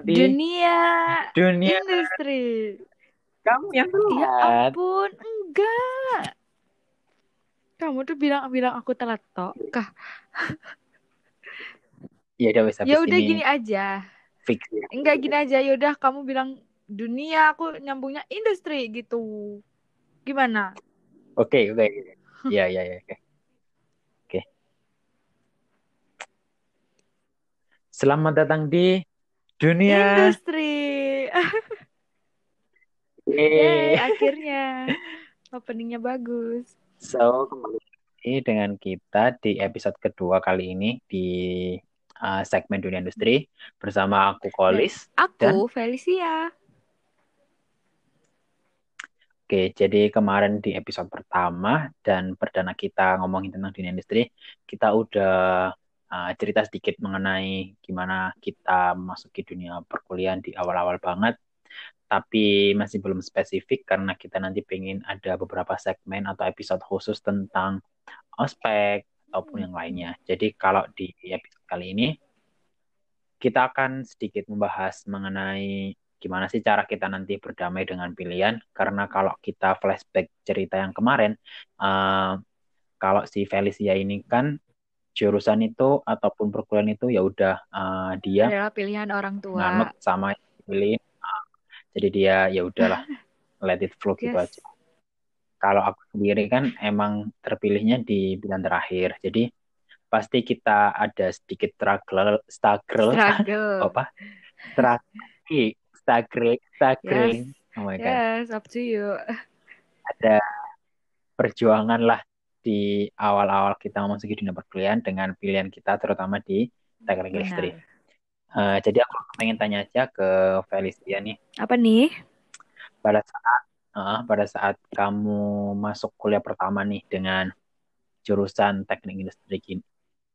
di dunia dunia industri. kamu yang Ya telat. ampun, enggak. Kamu tuh bilang-bilang aku telat tok. Kah? Ya udah wes Ya udah ini gini aja. fix ya. Enggak gini aja. Ya udah kamu bilang dunia, aku nyambungnya industri gitu. Gimana? Oke, oke. Ya, ya, ya, oke. Oke. Selamat datang di dunia. Industri. Yeay. Akhirnya openingnya bagus. So, kembali lagi dengan kita di episode kedua kali ini di uh, segmen dunia industri bersama aku Kolis. Aku Felicia. Oke, jadi kemarin di episode pertama dan perdana kita ngomongin tentang dunia industri, kita udah uh, cerita sedikit mengenai gimana kita memasuki dunia perkuliahan di awal-awal banget, tapi masih belum spesifik karena kita nanti pengen ada beberapa segmen atau episode khusus tentang ospek ataupun yang lainnya. Jadi kalau di episode kali ini kita akan sedikit membahas mengenai gimana sih cara kita nanti berdamai dengan pilihan karena kalau kita flashback cerita yang kemarin uh, kalau si Felicia ini kan jurusan itu ataupun perkuliahan itu ya udah uh, dia adalah pilihan orang tua. nganut sama pilih uh, jadi dia ya udahlah let it flow gitu Yes. aja. Kalau aku sendiri kan emang terpilihnya di bulan terakhir. Jadi pasti kita ada sedikit struggle struggle. Struggle. Apa? Struggle. Staggering staggering oh my god. Yes up to you. Ada perjuangan lah di awal-awal kita memasuki dunia perkuliahan dengan pilihan kita terutama di teknik Benar. listrik. Eh, jadi aku pengen tanya aja ke Felicia nih apa nih pada saat eh, pada saat kamu masuk kuliah pertama nih dengan jurusan teknik industri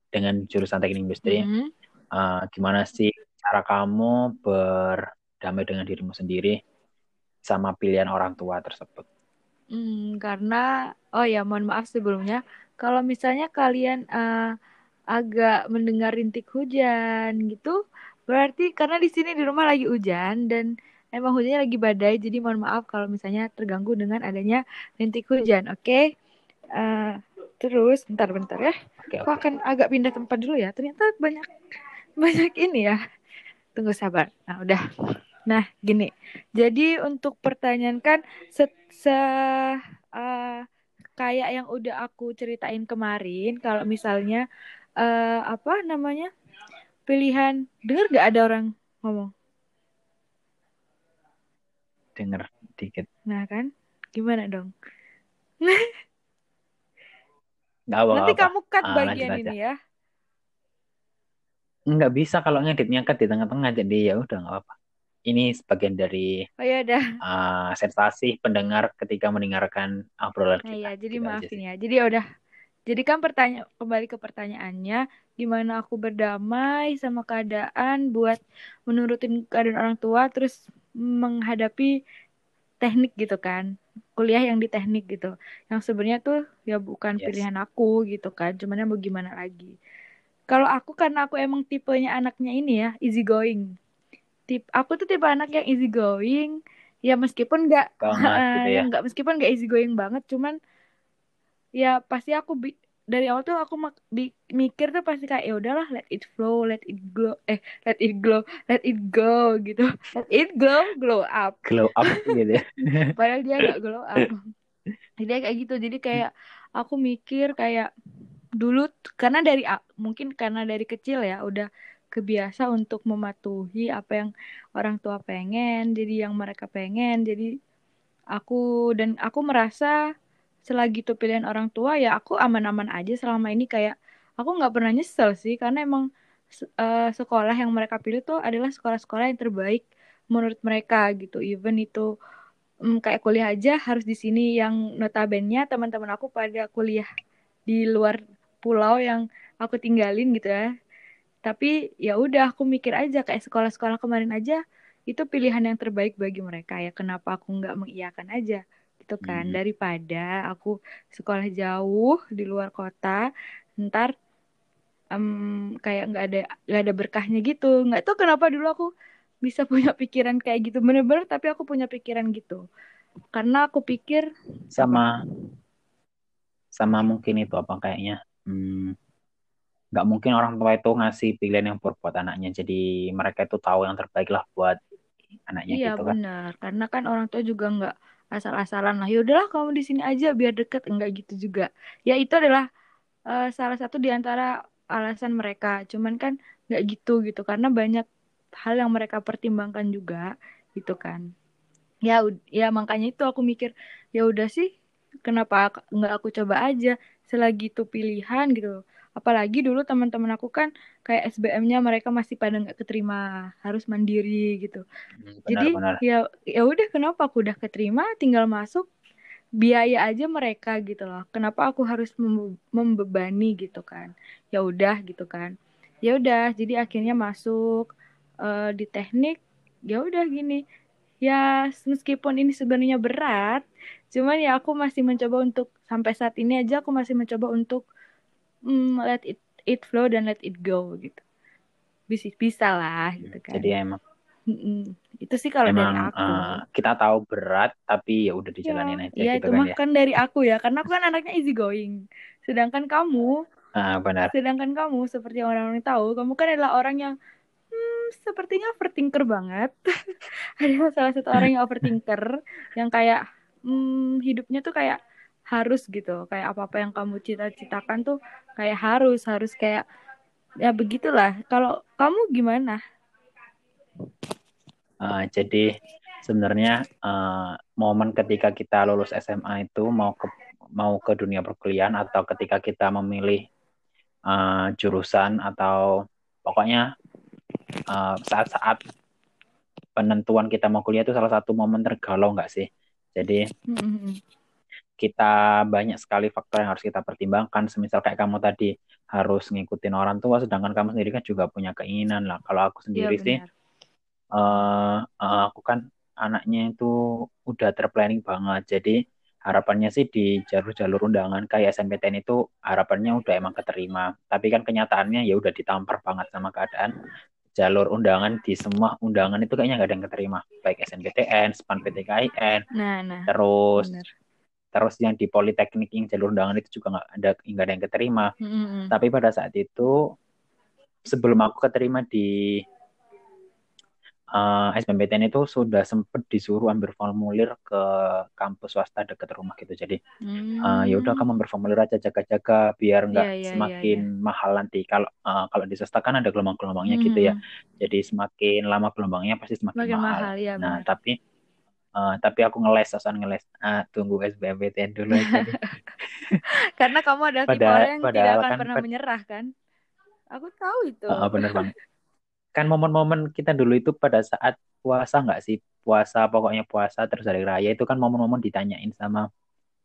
dengan jurusan teknik industri Mhm. eh, gimana sih cara kamu berdamai dengan dirimu sendiri sama pilihan orang tua tersebut? Hmm, karena oh ya mohon maaf sebelumnya. Kalau misalnya kalian eh, agak mendengar rintik hujan gitu berarti karena di sini di rumah lagi hujan dan emang hujannya lagi badai jadi mohon maaf kalau misalnya terganggu dengan adanya rintik hujan oke? Eh, terus bentar-bentar ya. Oke, aku akan agak pindah tempat dulu ya. Ternyata banyak banyak ini ya. Tunggu sabar. Nah udah. Nah gini. Jadi untuk pertanyaan kan se, se- eh, kayak yang udah aku ceritain kemarin kalau misalnya eh, apa namanya pilihan denger gak ada orang ngomong Dengar dikit. nah kan gimana dong Nggak apa nanti apa. kamu cut Ah, bagian lanjut aja. ini ya Nggak bisa kalau ngeditnya kan di tengah-tengah jadi ya udah nggak apa. Ini sebagian dari oh ya udah ah, sensasi pendengar ketika mendengarkan obrolan nah kita. ya jadi Gitu maafin ya. Jadi ya udah. Jadi kan pertanyaan kembali ke pertanyaannya gimana aku berdamai sama keadaan buat menurutin keadaan orang tua terus menghadapi teknik gitu kan. Kuliah yang di teknik gitu. Yang sebenarnya tuh ya bukan Yes. pilihan aku gitu kan. Cuman ya mau gimana lagi. Kalau aku karena aku emang tipenya anaknya ini ya easy going tip aku tuh tipe anak yang easy going ya meskipun nggak gitu ya. nggak meskipun nggak easy going banget cuman ya pasti aku bi- dari awal tuh aku mak- bi- mikir tuh pasti kayak ya udahlah let it flow let it glow eh let it glow let it go gitu let it glow glow up Glow up gitu ya. padahal dia nggak glow up jadi kayak gitu jadi kayak aku mikir kayak dulu karena dari mungkin karena dari kecil ya udah kebiasa untuk mematuhi apa yang orang tua pengen jadi yang mereka pengen. Jadi aku dan aku merasa selagi itu pilihan orang tua ya aku aman-aman aja selama ini. Kayak aku nggak pernah nyesel sih karena emang eh, sekolah yang mereka pilih tuh adalah sekolah-sekolah yang terbaik menurut mereka gitu. Even itu mm, kayak kuliah aja harus di sini yang notabene teman-teman aku pada kuliah di luar pulau yang aku tinggalin gitu ya tapi ya udah aku mikir aja kayak sekolah-sekolah kemarin aja itu pilihan yang terbaik bagi mereka ya. Kenapa aku nggak mengiyakan aja gitu kan. Hmm. daripada aku sekolah jauh di luar kota ntar em, kayak nggak ada nggak ada berkahnya gitu. Nggak tahu kenapa dulu aku bisa punya pikiran kayak gitu. Bener-bener tapi aku punya pikiran gitu. Karena aku pikir sama sama mungkin itu apa kayaknya. Hmm, nggak mungkin orang tua itu ngasih pilihan yang buat anaknya. Jadi mereka itu tahu yang terbaik lah buat anaknya iya gitu kan. benar. Karena kan orang tua juga nggak asal-asalan lah yaudahlah kamu di sini aja biar deket. Enggak gitu juga. Ya itu adalah uh, salah satu di antara alasan mereka. Cuman kan nggak gitu gitu karena banyak hal yang mereka pertimbangkan juga gitu kan. Ya ya makanya itu aku mikir ya udah sih kenapa nggak aku coba aja selagi itu pilihan gitu apalagi dulu teman-teman aku kan kayak SBM-nya mereka masih pada nggak keterima harus mandiri gitu. Hmm, benar, jadi benar. ya ya udah kenapa aku udah keterima tinggal masuk biaya aja mereka gitu loh. Kenapa aku harus membebani gitu kan? Ya udah gitu kan. Ya udah jadi akhirnya masuk uh, di teknik ya udah gini. Ya meskipun ini sebenarnya berat cuman ya aku masih mencoba untuk sampai saat ini aja aku masih mencoba untuk mm, let it it flow dan let it go gitu. Bisa bisa lah gitu kan. Jadi emang Mm-mm. itu sih kalau dari aku. uh, kita tahu berat tapi ya udah dijalanin ya, aja iya gitu itu kan, mah ya. kan dari aku ya karena aku kan anaknya easy going. Sedangkan kamu uh, benar. sedangkan kamu seperti orang-orang tahu kamu kan adalah orang yang hmm, sepertinya overthinker banget. Ada salah satu orang yang overthinker yang kayak hmm, hidupnya tuh kayak harus gitu. Kayak apa apa yang kamu cita-citakan tuh kayak harus harus kayak ya begitulah. Kalau kamu gimana? Uh, jadi sebenarnya uh, momen ketika kita lulus SMA itu mau ke mau ke dunia perkuliahan atau ketika kita memilih uh, jurusan atau pokoknya saat-saat uh, penentuan kita mau kuliah itu salah satu momen tergalau nggak sih? Jadi mm -hmm kita banyak sekali faktor yang harus kita pertimbangkan. Semisal kayak kamu tadi harus ngikutin orang tua, sedangkan kamu sendiri kan juga punya keinginan lah. Kalau aku sendiri ya, sih, uh, uh, aku kan anaknya itu udah terplanning banget. Jadi harapannya sih di jalur-jalur undangan kayak SNPTN itu harapannya udah emang keterima. Tapi kan kenyataannya ya udah ditampar banget sama keadaan jalur undangan di semua undangan itu kayaknya nggak ada yang keterima baik SNPTN, SPAN PTKIN, nah, nah, terus bener terus yang di politeknik yang jalur undangan itu juga nggak ada nggak ada yang keterima mm-hmm. tapi pada saat itu sebelum aku keterima di uh, eh, SBMPTN itu sudah sempat disuruh ambil formulir ke kampus swasta dekat rumah gitu jadi mm. uh, ya udah kamu berformulir aja jaga-jaga biar nggak yeah, yeah, semakin yeah, yeah. mahal nanti kalau uh, kalau di swasta kan ada gelombang-gelombangnya mm. gitu ya jadi semakin lama gelombangnya pasti semakin Makin mahal, mahal ya, nah benar. tapi Uh, tapi aku ngeles, sosan ngeles. Ah, tunggu SBMPTN dulu aja. Karena kamu adalah pada, tipe orang yang tidak akan kan, pernah pad... menyerah kan? Aku tahu itu. Uh, bener banget. Kan momen-momen kita dulu itu pada saat puasa nggak sih? Puasa, pokoknya puasa terus hari raya itu kan momen-momen ditanyain sama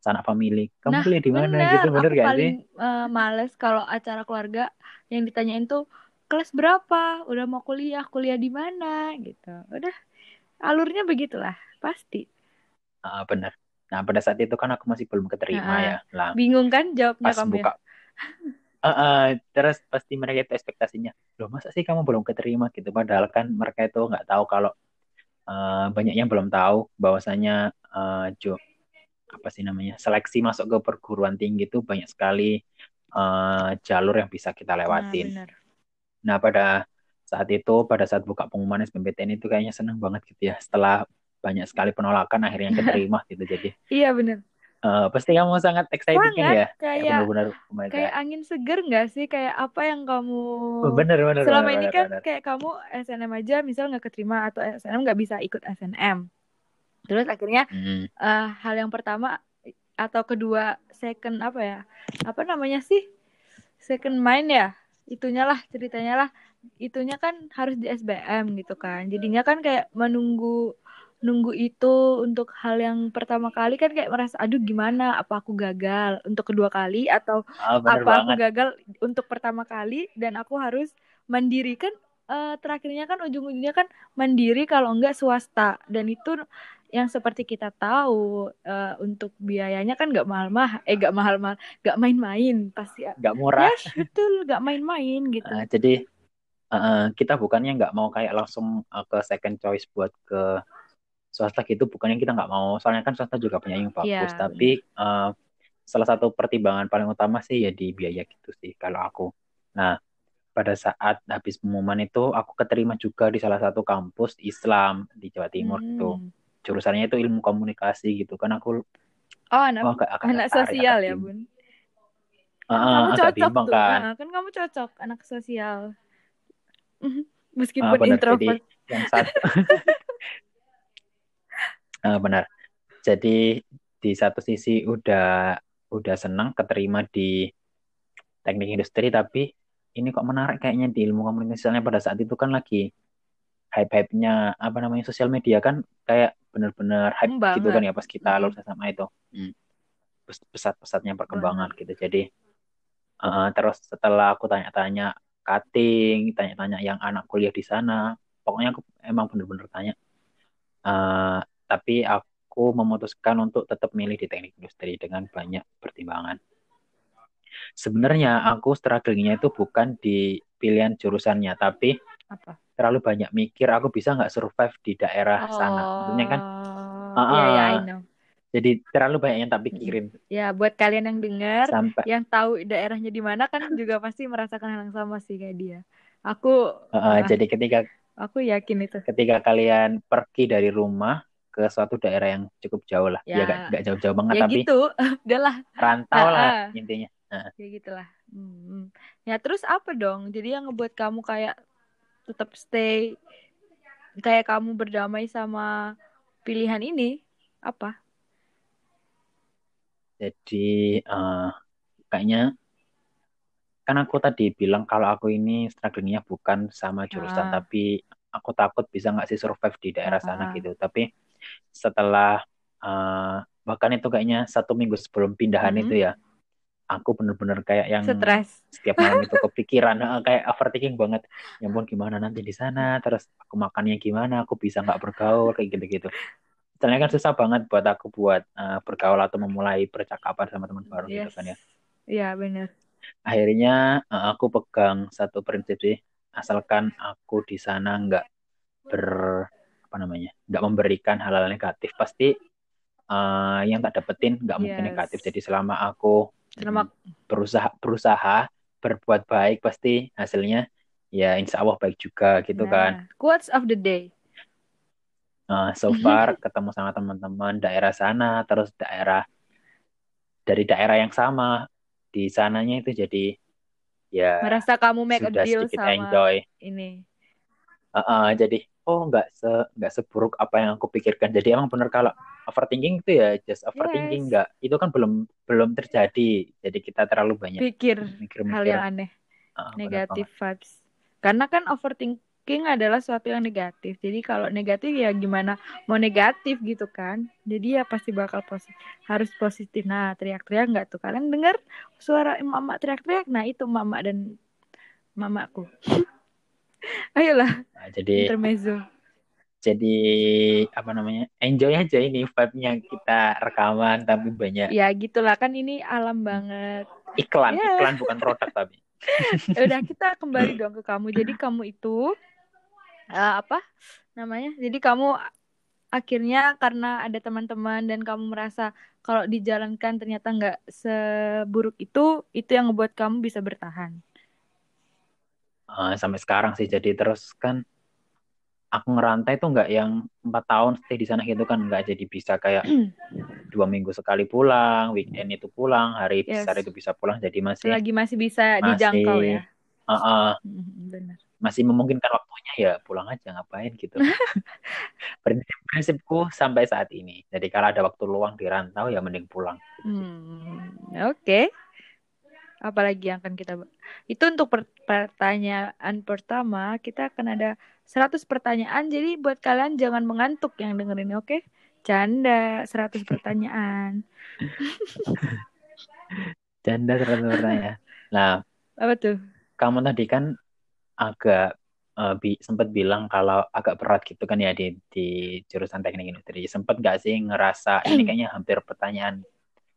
sanak family. Kamu nah, kuliah di mana gitu, bener aku gak paling, sih? Uh, males kalau acara keluarga yang ditanyain tuh kelas berapa, udah mau kuliah, kuliah di mana gitu. Udah alurnya begitulah pasti. Uh, benar. Nah pada saat itu kan aku masih belum keterima uh, ya. Lah bingung kan jawabnya pas kamu ya? buka uh, uh, terus pasti mereka itu ekspektasinya loh masa sih kamu belum keterima? Gitu. Padahal kan mereka itu nggak tahu kalau uh, banyak yang belum tahu bahwasanya uh, jo apa sih namanya seleksi masuk ke perguruan tinggi itu banyak sekali uh, jalur yang bisa kita lewatin. Nah, nah pada saat itu pada saat buka pengumuman SBMPTN itu kayaknya seneng banget gitu ya setelah banyak sekali penolakan akhirnya keterima gitu. Jadi iya benar uh, pasti kamu sangat excited kan ya? Kayak benar -benar, kayak angin seger nggak sih? Kayak apa yang kamu oh, bener, bener, selama bener, ini bener, kan bener. kayak kamu SNM aja misal nggak keterima atau SNM nggak bisa ikut SNM terus akhirnya hmm. uh, hal yang pertama atau kedua second apa ya? Apa namanya sih? Second mind ya itunya lah ceritanya lah. Itunya kan harus di SBM gitu kan. Jadinya kan kayak menunggu nunggu itu untuk hal yang pertama kali kan kayak merasa aduh gimana? Apa aku gagal untuk kedua kali? Atau oh, apa banget. aku gagal untuk pertama kali? Dan aku harus mandiri kan uh, terakhirnya kan ujung-ujungnya kan mandiri kalau enggak swasta. Dan itu yang seperti kita tahu uh, untuk biayanya kan nggak mahal-mahal eh nggak mahal-mahal nggak main-main pasti nggak murah. Ya betul nggak main-main gitu. Uh, jadi uh, kita bukannya nggak mau kayak langsung uh, ke second choice buat ke swasta gitu bukannya kita nggak mau soalnya kan swasta juga punya yang bagus. Iya, tapi uh, salah satu pertimbangan paling utama sih ya di biaya gitu sih kalau aku. Nah pada saat habis pengumuman itu aku keterima juga di salah satu kampus Islam di Jawa Timur tuh Hmm. Jurusannya itu ilmu komunikasi gitu kan aku Oh, anak oh, agak, agak anak sosial agak ya. Bun. Kan kamu agak cocok tuh. kan Nah, kan kamu cocok anak sosial. Ah, Meskipun benar jadi introvert. yang satu Ah, benar jadi di satu sisi udah udah senang keterima di teknik industri tapi ini kok menarik kayaknya di ilmu komunikasi soalnya pada saat itu kan lagi hype-hype-nya apa namanya sosial media kan kayak bener-bener hype Hmm, gitu kan banget. ya pas kita lulus SMA itu hmm. Pes- pesat-pesatnya perkembangan gitu jadi eh, terus setelah aku tanya-tanya cutting tanya-tanya yang anak kuliah di sana pokoknya aku emang bener-bener tanya Eh, tapi aku memutuskan untuk tetap milih di teknik industri dengan banyak pertimbangan sebenarnya aku struggle-nya itu bukan di pilihan jurusannya tapi Apa? Terlalu banyak mikir aku bisa nggak survive di daerah sana maksudnya kan Oh, iya ya, I ah, know. jadi terlalu banyak yang tak pikirin Ya, buat kalian yang dengar, sampai yang tahu daerahnya di mana kan juga pasti merasakan hal yang sama sih kayak dia. Aku, eh, ah, jadi ketika aku yakin itu. ketika kalian pergi dari rumah ke suatu daerah yang cukup jauh lah ya nggak Ya, nggak jauh-jauh banget ya tapi gitu. Udahlah. rantau Ah, lah ah. intinya Nah, Ya gitulah. Hmm. Ya terus apa dong? Jadi yang ngebuat kamu kayak tetap stay, kayak kamu berdamai sama pilihan ini apa? jadi eh, kayaknya kan aku tadi bilang kalau aku ini strugglingnya bukan sama jurusan Ah, tapi aku takut bisa nggak sih survive di daerah sana ah, gitu tapi setelah eh, bahkan itu kayaknya satu minggu sebelum pindahan mm-mm. itu ya aku bener-bener kayak yang Stres. setiap malam itu kepikiran kayak overthinking banget. Ya ampun gimana nanti di sana? Terus aku makannya gimana? Aku bisa nggak bergaul? Kayak gitu-gitu. Soalnya kan susah banget buat aku buat eh, bergaul atau memulai percakapan sama teman baru gitu Yes. kan ya. Iya benar. akhirnya eh, aku pegang satu prinsip sih. Asalkan aku di sana nggak ber apa namanya nggak memberikan hal-hal negatif pasti eh, yang tak dapetin nggak mungkin Yes. negatif jadi selama aku Selama berusaha berusaha berbuat baik pasti hasilnya ya insya Allah baik juga gitu kan nah, quotes of the day. Eh, so far ketemu sama teman-teman daerah sana terus daerah dari daerah yang sama di sananya itu jadi ya Merasa kamu make a sudah deal sedikit sama enjoy ini. Heeh, jadi oh nggak se nggak seburuk apa yang aku pikirkan jadi emang bener kalau overthinking itu ya just overthinking Yes. nggak itu kan belum belum terjadi jadi kita terlalu banyak Pikir hal mikir-mikir yang aneh, bener negatif vibes. Karena kan overthinking adalah sesuatu yang negatif. Jadi kalau negatif ya gimana mau negatif gitu kan. Jadi ya pasti bakal positif. Harus positif. Nah, teriak-teriak nggak tuh? Kalian dengar suara emak-emak teriak-teriak? Nah, itu mama dan mamaku. Ayolah, Nah, jadi intermezzo. jadi apa namanya enjoy aja ini vibe-nya kita rekaman tapi banyak Ya gitulah kan ini alam banget. iklan Ya. iklan bukan produk tapi Udah kita kembali dong ke kamu. Jadi kamu itu eh, apa namanya? Jadi kamu akhirnya karena ada teman-teman dan kamu merasa kalau dijalankan ternyata nggak seburuk itu, itu yang ngebuat kamu bisa bertahan. Eh, sampai sekarang sih jadi terus kan aku ngerantai tuh nggak yang empat tahun stay di sana gitu kan nggak jadi bisa kayak dua minggu sekali pulang weekend itu pulang hari Yes. besar itu bisa pulang jadi masih Selagi masih bisa Masih. dijangkau ya. eh, Mhm, Benar. masih memungkinkan waktunya ya pulang aja ngapain gitu prinsip-prinsipku sampai saat ini jadi kalau ada waktu luang di rantau ya mending pulang Hmm, oke. Apalagi yang akan kita Itu untuk per- pertanyaan pertama, kita akan ada 100 pertanyaan. Jadi buat kalian jangan mengantuk yang dengerin, oke? Canda, 100 pertanyaan. janda sebenarnya ya nah Apa tuh? kamu tadi kan agak eh, bi sempat bilang kalau agak berat gitu kan ya di di jurusan teknik industri sempat nggak sih ngerasa ini kayaknya hampir pertanyaan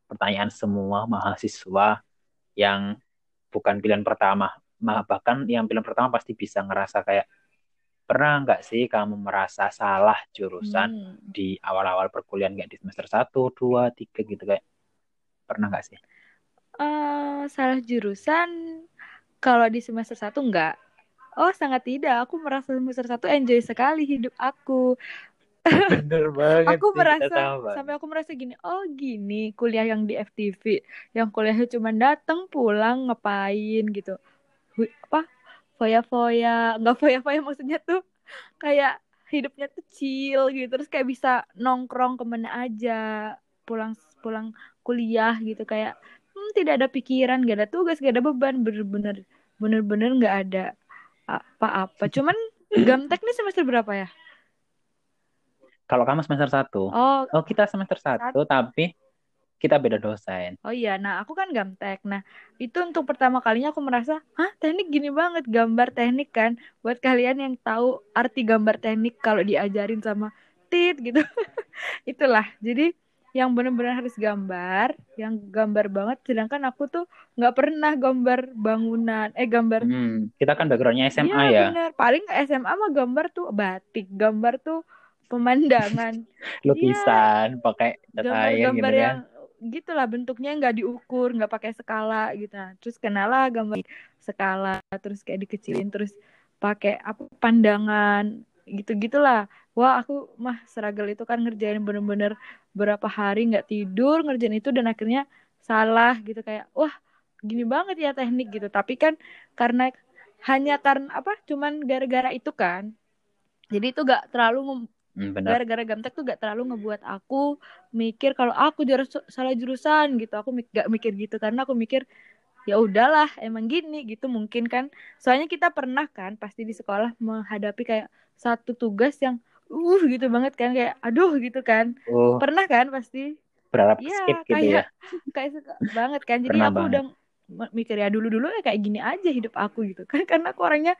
pertanyaan semua mahasiswa yang bukan pilihan pertama bahkan yang film pertama pasti bisa ngerasa kayak pernah nggak sih kamu merasa salah jurusan Hmm. di awal-awal perkuliahan kayak di semester 1, 2, 3 gitu kayak pernah nggak sih? Eh, salah jurusan kalau di semester 1 enggak. Oh, sangat tidak. Aku merasa semester 1 enjoy sekali hidup aku. Bener banget Aku sih, merasa sampai aku merasa gini, oh gini kuliah yang di FTV, yang kuliahnya cuma datang pulang ngapain gitu. Hu- Apa? Foya-foya, nggak foya-foya maksudnya tuh kayak hidupnya tuh chill gitu, terus kayak bisa nongkrong ke mana aja, pulang pulang kuliah gitu kayak hmm, tidak ada pikiran, gak ada tugas, gak ada beban, bener-bener bener-bener nggak ada apa-apa. Cuman Gamtek nih semester berapa ya? Kalau kamu semester 1, Oh, oh kita semester 1 tapi kita beda dosen. Oh iya, nah aku kan gamtek. Nah, itu untuk pertama kalinya aku merasa, hah teknik gini banget, gambar teknik kan. Buat kalian yang tahu arti gambar teknik kalau diajarin sama Tit gitu. Itulah, jadi yang benar-benar harus gambar, yang gambar banget. Sedangkan aku tuh nggak pernah gambar bangunan, eh gambar. Hmm, kita kan backgroundnya SMA Iya ya. bener, paling SMA mah gambar tuh batik, gambar tuh pemandangan. Lukisan pakai cat air gitu gambar-gambar kan. yang gitulah bentuknya nggak diukur nggak pakai skala gitu. Nah, terus kenalah gambar skala terus kayak dikecilin terus pakai apa pandangan gitu gitulah wah aku mah struggle itu kan ngerjain bener-bener berapa hari nggak tidur ngerjain itu dan akhirnya salah gitu. Kayak wah gini banget ya teknik gitu. Tapi kan karena hanya karena apa cuman gara-gara itu kan. Jadi itu gak terlalu Hmm, benar. gara-gara gamtek tuh gak terlalu ngebuat aku mikir kalau aku jurus salah jurusan gitu. Aku mik- gak mikir gitu karena aku mikir ya udahlah emang gini gitu mungkin kan. Soalnya kita pernah kan pasti di sekolah menghadapi kayak satu tugas yang uh gitu banget kan. Kayak aduh gitu kan. Oh, pernah kan pasti? Berharap Iya, skip gitu ya. kayak kayak suka banget kan. Jadi Pernah aku banget. udah mikir ya dulu dulu ya kayak gini aja hidup aku gitu kan. Karena aku orangnya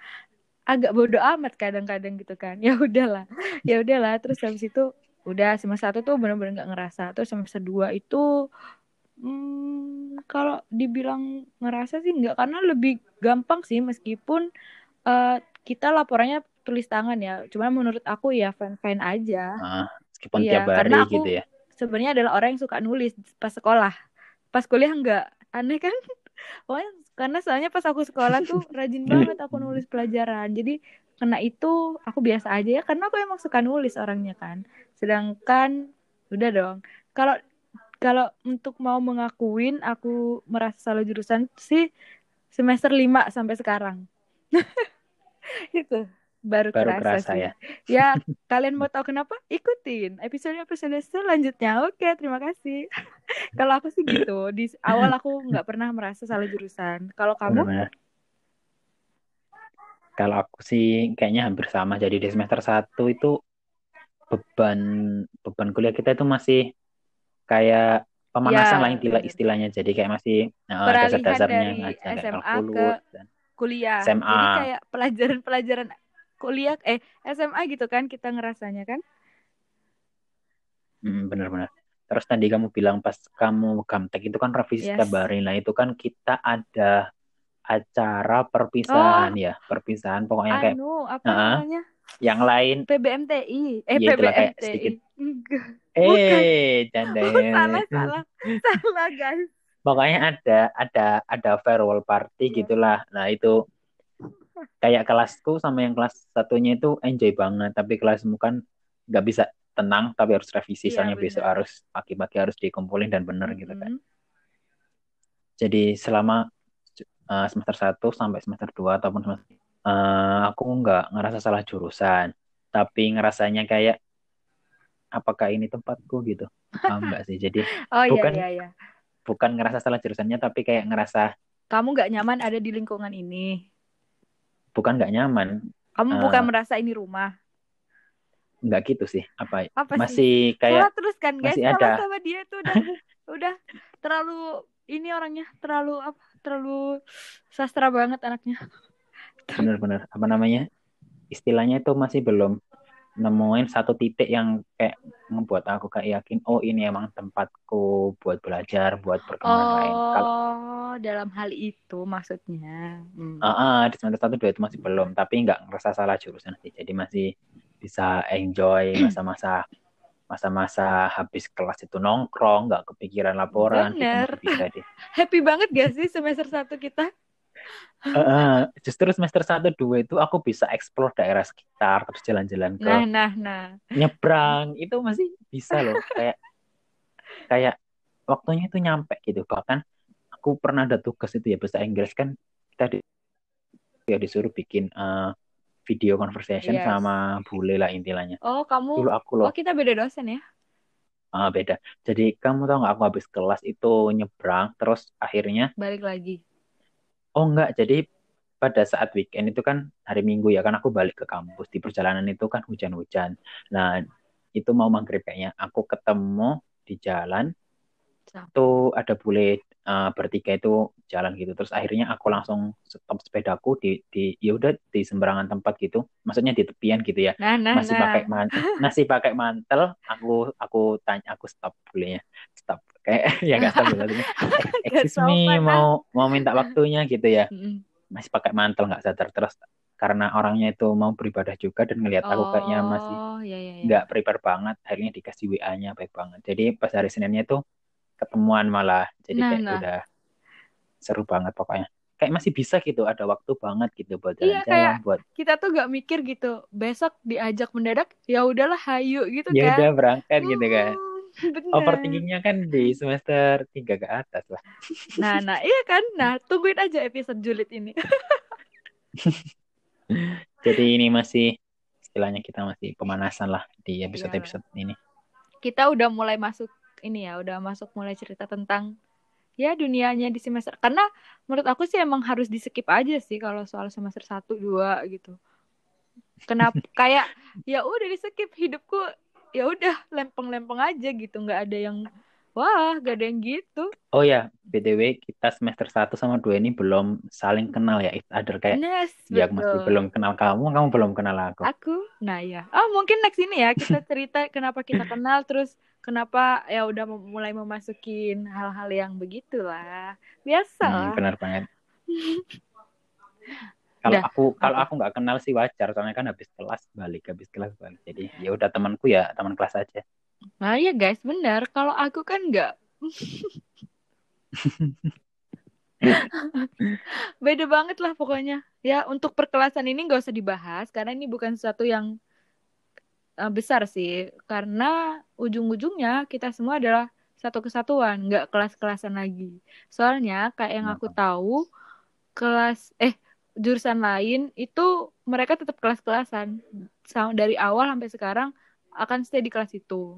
agak bodoh amat kadang-kadang gitu kan ya udahlah ya udahlah terus habis itu udah semester satu tuh bener-bener nggak ngerasa terus semester dua itu hmm, kalau dibilang ngerasa sih nggak karena lebih gampang sih meskipun eh, kita laporannya tulis tangan ya cuman menurut aku ya fine fine aja Ah, meskipun Iya, tiap hari aku- gitu ya. sebenarnya adalah orang yang suka nulis pas sekolah. Pas kuliah enggak. Aneh kan? Pokoknya karena soalnya pas aku sekolah tuh rajin banget aku nulis pelajaran. Jadi kena itu aku biasa aja ya karena aku emang suka nulis orangnya kan. Sedangkan udah dong. Kalau kalau untuk mau mengakuin aku merasa salah jurusan sih semester 5 sampai sekarang. itu baru, Baru kerasa, kerasa sih. ya. Ya, kalian mau tahu kenapa? Ikutin episode-episode selanjutnya. Oke, terima kasih. Kalau aku sih gitu. Di awal aku nggak pernah merasa salah jurusan. Kalau kamu? Kalau aku sih kayaknya hampir sama. Jadi di semester 1 itu beban beban kuliah kita itu masih kayak pemanasan Ya, lah istilah istilahnya. Jadi kayak masih Peralihan dasar-dasarnya kayak SMA kalkulus dan Kuliah. SMA. Jadi kayak pelajaran-pelajaran kuliah eh SMA gitu kan kita ngerasanya kan? Hmm, benar-benar. Terus tadi kamu bilang pas kamu gamtek itu kan revisi Yes. hari. Nah itu kan kita ada acara perpisahan ya, perpisahan pokoknya kayak Anu, apa Heeh. namanya? yang lain. PBMTI. Eh, Ya, PBMTI. Eh, canda Oh, salah, salah. Salah, guys. Pokoknya ada ada ada farewell party Iya. gitulah. Nah itu kayak kelasku sama yang kelas satunya itu enjoy banget. Tapi kelasmu kan nggak bisa tenang tapi harus revisi Iya, soalnya besok harus pagi-pagi harus dikumpulin dan bener gitu kan. Jadi selama uh, semester 1 sampai semester 2 ataupun semester uh, aku nggak ngerasa salah jurusan, tapi ngerasanya kayak apakah ini tempatku gitu. Ah, enggak sih. Jadi Oh iya, Bukan. iya, iya. bukan ngerasa salah jurusannya tapi kayak ngerasa Kamu nggak nyaman ada di lingkungan ini. bukan nggak nyaman, Kamu Eh, bukan merasa ini rumah. Nggak gitu sih. Apa Apa sih? masih kayak Salah terus kan guys, masih ada. sama dia tuh udah udah terlalu ini orangnya terlalu apa? Terlalu sastra banget anaknya. bener-bener apa namanya? Istilahnya itu masih belum nemuin satu titik yang kayak membuat aku kayak yakin oh ini emang tempatku buat belajar buat berkembang oh, lain kalau dalam hal itu maksudnya hmm. uh, uh, di semester satu dua itu masih belum tapi nggak ngerasa salah jurusan sih jadi masih bisa enjoy masa-masa masa-masa habis kelas itu nongkrong nggak kepikiran laporan gitu. Bener. bisa deh. Happy banget gak sih semester satu kita? Uh, justru semester satu dua itu aku bisa explore daerah sekitar terus jalan-jalan ke nah nah nah. nyebrang itu masih bisa loh. Kayak kayak waktunya itu nyampe gitu. Bahkan aku pernah ada tugas itu ya bahasa Inggris kan kita di, ya disuruh bikin uh, video conversation yes. sama bule lah intinya. Oh kamu dulu aku loh. Oh kita beda dosen ya? Uh, beda. Jadi kamu tau nggak aku habis kelas itu nyebrang terus akhirnya balik lagi. Oh enggak, jadi pada saat weekend itu kan hari Minggu ya kan aku balik ke kampus. Di perjalanan itu kan hujan-hujan. Nah itu mau maghrib kayaknya. Aku ketemu di jalan tuh ada bule uh, bertiga itu jalan gitu. Terus akhirnya aku langsung stop sepedaku di di ya udah di sembarangan tempat gitu. Maksudnya di tepian gitu ya. Nah, nah, masih nah. pakai mantel masih pakai mantel aku aku tanya aku stop bulenya stop. Kayak ya gak tahu maksudnya excuse me mau mau minta waktunya gitu ya. Masih pakai mantel nggak sadar. Terus karena orangnya itu mau beribadah juga dan ngelihat oh, aku kayaknya masih iya, iya, iya. nggak iya. prepare banget akhirnya dikasih WA-nya baik banget. Jadi pas hari Seninnya tuh ketemuan malah jadi nah, kayak nah. udah seru banget pokoknya kayak masih bisa gitu ada waktu banget gitu buat iya, jalan-jalan iya, buat kita tuh gak mikir gitu besok diajak mendadak ya udahlah hayu gitu ya kan ya udah berangkat hmm. gitu kan Bener. Overthinkingnya kan di semester 3 ke atas lah. Nah, nah iya kan. Nah, tungguin aja episode julid ini. Jadi ini masih istilahnya kita masih pemanasan lah di episode-episode iya. ini. Kita udah mulai masuk ini ya, udah masuk mulai cerita tentang ya dunianya di semester. Karena menurut aku sih emang harus di skip aja sih kalau soal semester 1 2 gitu. Kenapa kayak ya udah di skip hidupku ya udah lempeng-lempeng aja gitu nggak ada yang wah gak ada yang gitu. Oh ya btw kita semester 1 sama dua ini belum saling kenal ya it other. Kayak yes, ya masih belum kenal kamu kamu belum kenal aku. Aku? Nah ya oh mungkin next ini ya kita cerita kenapa kita kenal terus kenapa ya udah mulai memasukin hal-hal yang begitulah. Biasa hmm, benar banget. Kalau aku kalau aku nggak kenal sih wajar soalnya kan habis kelas balik habis kelas balik. Jadi ya udah temanku ya teman kelas aja. Nah ya guys benar. Kalau aku kan nggak. Beda banget lah pokoknya. Ya untuk perkelasan ini nggak usah dibahas karena ini bukan sesuatu yang uh, besar sih. Karena ujung-ujungnya kita semua adalah satu kesatuan nggak kelas-kelasan lagi. Soalnya kayak yang aku tahu kelas eh jurusan lain itu mereka tetap kelas-kelasan. Dari awal sampai sekarang akan stay di kelas itu.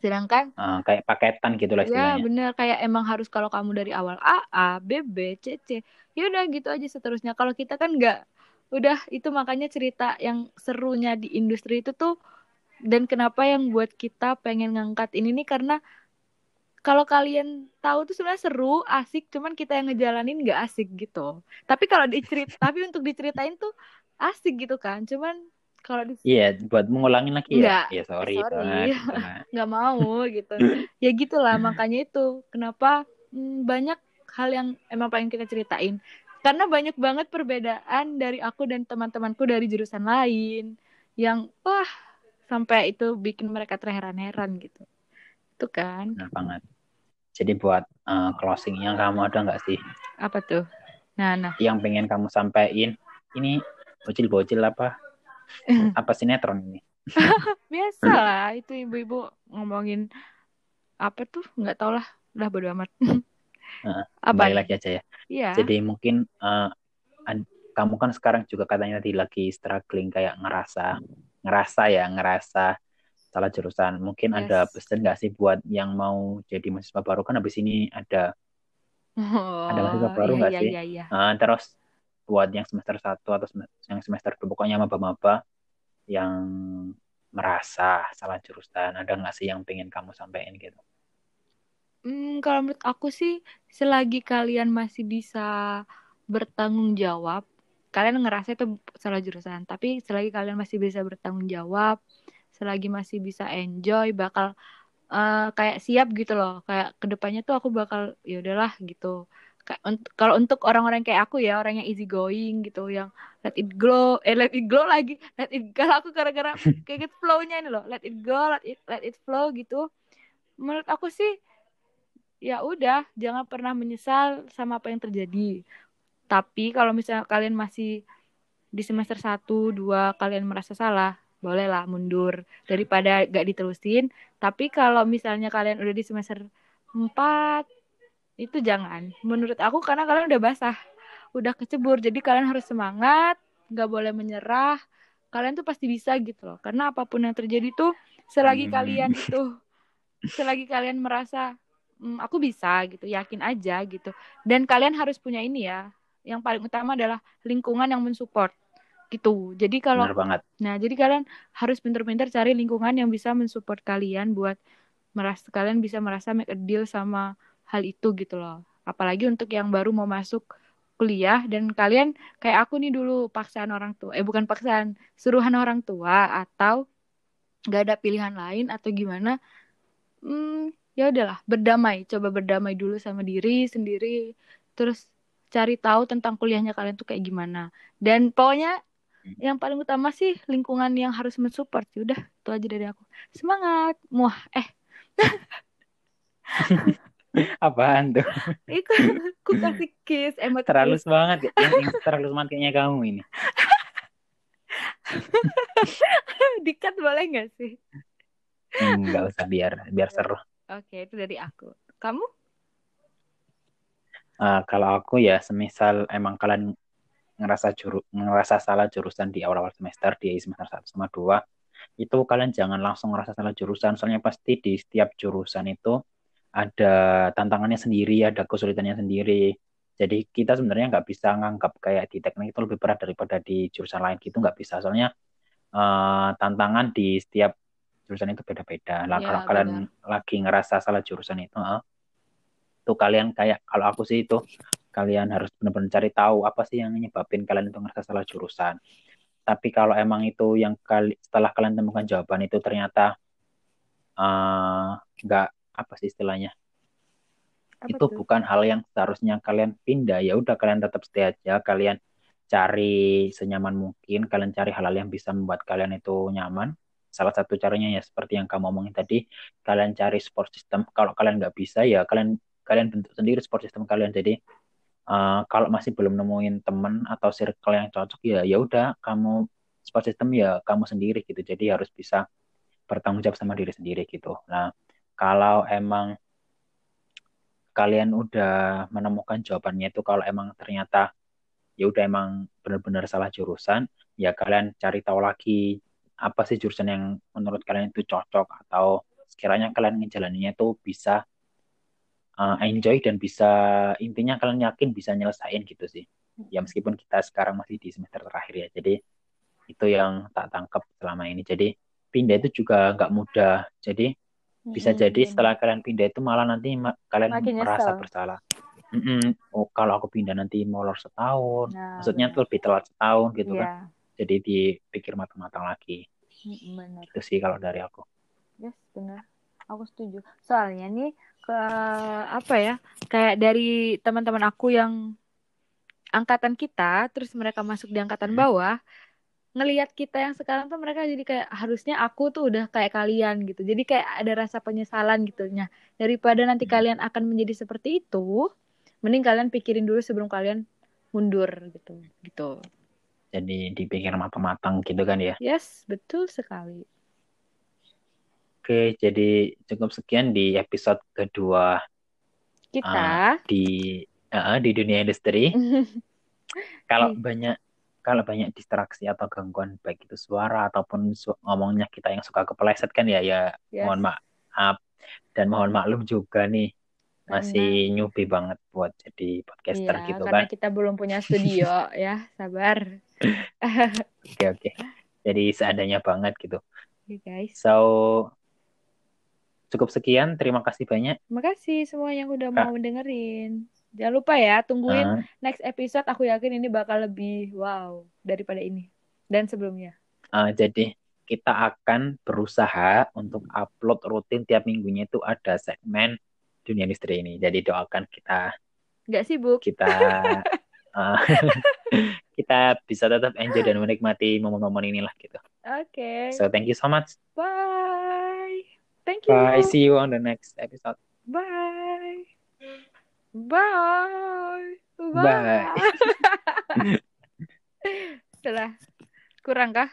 Sedangkan uh, kayak paketan gitu lah ya bener. Kayak emang harus kalau kamu dari awal A A B B C C ya udah gitu aja seterusnya. Kalau kita kan nggak udah itu makanya cerita yang serunya di industri itu tuh dan kenapa yang buat kita pengen ngangkat ini nih karena kalau kalian tahu tuh sebenarnya seru, asik, cuman kita yang ngejalanin nggak asik gitu. Tapi kalau dicerit, tapi untuk diceritain tuh asik gitu kan. Cuman kalau di Iya, yeah, buat mengulangin lagi ya. Iya, sorry. sorry. nggak mau gitu. ya gitulah makanya itu kenapa hmm, banyak hal yang emang pengen kita ceritain. Karena banyak banget perbedaan dari aku dan teman-temanku dari jurusan lain yang wah sampai itu bikin mereka terheran-heran gitu. Itu kan. Benar banget. Jadi buat uh, closing yang kamu ada nggak sih? Apa tuh? Nah nah. Yang pengen kamu sampaikan. Ini bocil-bocil apa? Apa sinetron ini? Biasa lah itu ibu-ibu ngomongin apa tuh? Nggak tau lah. Udah bodo amat uh, apa lagi aja ya iya. jadi mungkin uh, kamu kan sekarang juga katanya tadi lagi struggling kayak ngerasa ngerasa ya ngerasa salah jurusan. Mungkin yes. ada pesan nggak sih buat yang mau jadi mahasiswa baru kan habis ini ada oh, ada mahasiswa baru iya, nggak iya, sih? Iya, iya. Uh, terus buat yang semester satu atau yang semester dua pokoknya maba-maba yang merasa salah jurusan ada nggak sih yang pengen kamu sampaikan gitu? Hmm, kalau menurut aku sih selagi kalian masih bisa bertanggung jawab kalian ngerasa itu salah jurusan. Tapi selagi kalian masih bisa bertanggung jawab selagi masih bisa enjoy bakal uh, kayak siap gitu loh. Kayak ke depannya tuh aku bakal ya udahlah gitu. Kalau untuk orang-orang kayak aku ya orang yang easy going gitu yang let it glow eh let it glow lagi let it kalau aku gara-gara kayak gitu flownya ini loh let it go let it let it flow gitu. Menurut aku sih ya udah jangan pernah menyesal sama apa yang terjadi tapi kalau misalnya kalian masih di semester 1, 2 kalian merasa salah, bolehlah mundur daripada gak diterusin. Tapi kalau misalnya kalian udah di semester 4 itu jangan. Menurut aku karena kalian udah basah, udah kecebur. Jadi kalian harus semangat, gak boleh menyerah. Kalian tuh pasti bisa gitu loh. Karena apa pun yang terjadi tuh selagi hmm. kalian itu selagi kalian merasa hmm, aku bisa gitu, yakin aja gitu. Dan kalian harus punya ini ya, yang paling utama adalah lingkungan yang mensupport gitu. Jadi kalau banget. Nah, jadi kalian harus pintar-pintar cari lingkungan yang bisa mensupport kalian buat merasa kalian bisa merasa make a deal sama hal itu gitu loh. Apalagi untuk yang baru mau masuk kuliah dan kalian kayak aku nih dulu paksaan orang tua, eh bukan paksaan, suruhan orang tua atau gak ada pilihan lain atau gimana. Hmm, ya udahlah, berdamai, coba berdamai dulu sama diri sendiri, terus cari tahu tentang kuliahnya kalian tuh kayak gimana. Dan pokoknya hmm. yang paling utama sih lingkungan yang harus mensupport. Ya udah, itu aja dari aku. Semangat. Muah, eh. Apaan tuh? Iku aku kasih kiss emot terlalu semangat yang, yang terlalu semangat kayaknya kamu ini. Dikat boleh nggak sih? Enggak hmm, usah biar biar seru. Oke, itu dari aku. Kamu? Uh, kalau aku ya semisal emang kalian ngerasa juru, ngerasa salah jurusan di awal-awal semester di semester satu sama dua itu kalian jangan langsung ngerasa salah jurusan soalnya pasti di setiap jurusan itu ada tantangannya sendiri ada kesulitannya sendiri jadi kita sebenarnya nggak bisa nganggap kayak di teknik itu lebih berat daripada di jurusan lain gitu nggak bisa soalnya uh, tantangan di setiap jurusan itu beda-beda lah ya, kalau benar. kalian lagi ngerasa salah jurusan itu uh, tuh kalian kayak kalau aku sih itu kalian harus benar-benar cari tahu apa sih yang nyebabin kalian itu ngerasa salah jurusan. Tapi kalau emang itu yang kali setelah kalian temukan jawaban itu ternyata eh, nggak uh, apa sih istilahnya apa itu tuh? bukan hal yang seharusnya kalian pindah ya udah kalian tetap stay aja kalian cari senyaman mungkin kalian cari hal-hal yang bisa membuat kalian itu nyaman salah satu caranya ya seperti yang kamu omongin tadi kalian cari support system. Kalau kalian nggak bisa ya kalian kalian bentuk sendiri support system kalian. Jadi uh, kalau masih belum nemuin teman atau circle yang cocok ya ya udah kamu support system ya kamu sendiri gitu. Jadi harus bisa bertanggung jawab sama diri sendiri gitu. Nah kalau emang kalian udah menemukan jawabannya itu kalau emang ternyata ya udah emang benar-benar salah jurusan ya kalian cari tahu lagi apa sih jurusan yang menurut kalian itu cocok? Atau sekiranya kalian ngejalaninnya itu bisa uh, enjoy dan bisa intinya kalian yakin bisa nyelesain gitu sih. Ya meskipun kita sekarang masih di semester terakhir ya. Jadi itu yang tak tangkap selama ini. Jadi pindah itu juga nggak mudah. Jadi bisa hmm, jadi setelah kalian pindah itu malah nanti ma kalian Makin merasa nyesel. bersalah. Mm -mm. oh kalau aku pindah nanti molor setahun. Nah, maksudnya tuh lebih telat setahun gitu yeah. kan. iya. Jadi dipikir matang-matang lagi. Benar. itu sih kalau dari aku. Yes benar. Aku setuju. Soalnya nih ke apa ya kayak dari teman-teman aku yang angkatan kita terus mereka masuk di angkatan hmm. bawah ngelihat kita yang sekarang tuh mereka jadi kayak harusnya aku tuh udah kayak kalian gitu. Jadi kayak ada rasa penyesalan gitu. Nya daripada nanti hmm. kalian akan menjadi seperti itu mending kalian pikirin dulu sebelum kalian mundur gitu gitu jadi dipikir matang-matang gitu kan ya yes betul sekali Oke, jadi cukup sekian di episode kedua kita uh, di uh, di dunia industri. kalau banyak kalau banyak distraksi atau gangguan baik itu suara ataupun su ngomongnya kita yang suka kepleset kan ya ya yes. mohon maaf dan mohon maklum juga nih masih karena, newbie banget buat jadi podcaster iya, gitu karena kan. kita belum punya studio ya, sabar. Oke oke. Okay. Jadi seadanya banget gitu. Okay, guys. So Cukup sekian, terima kasih banyak. Terima kasih semua yang udah Kak. mau dengerin. Jangan lupa ya, tungguin Uh, next episode. Aku yakin ini bakal lebih wow daripada ini dan sebelumnya. uh, jadi kita akan berusaha untuk upload rutin tiap minggunya itu ada segmen dunia industri ini. Jadi doakan kita Nggak sibuk. kita uh, kita bisa tetap enjoy dan menikmati momen-momen inilah gitu. Oke. So thank you so much. Bye. Thank you. Bye. See you on the next episode. Bye. Bye. Bye. Setelah kurang kah?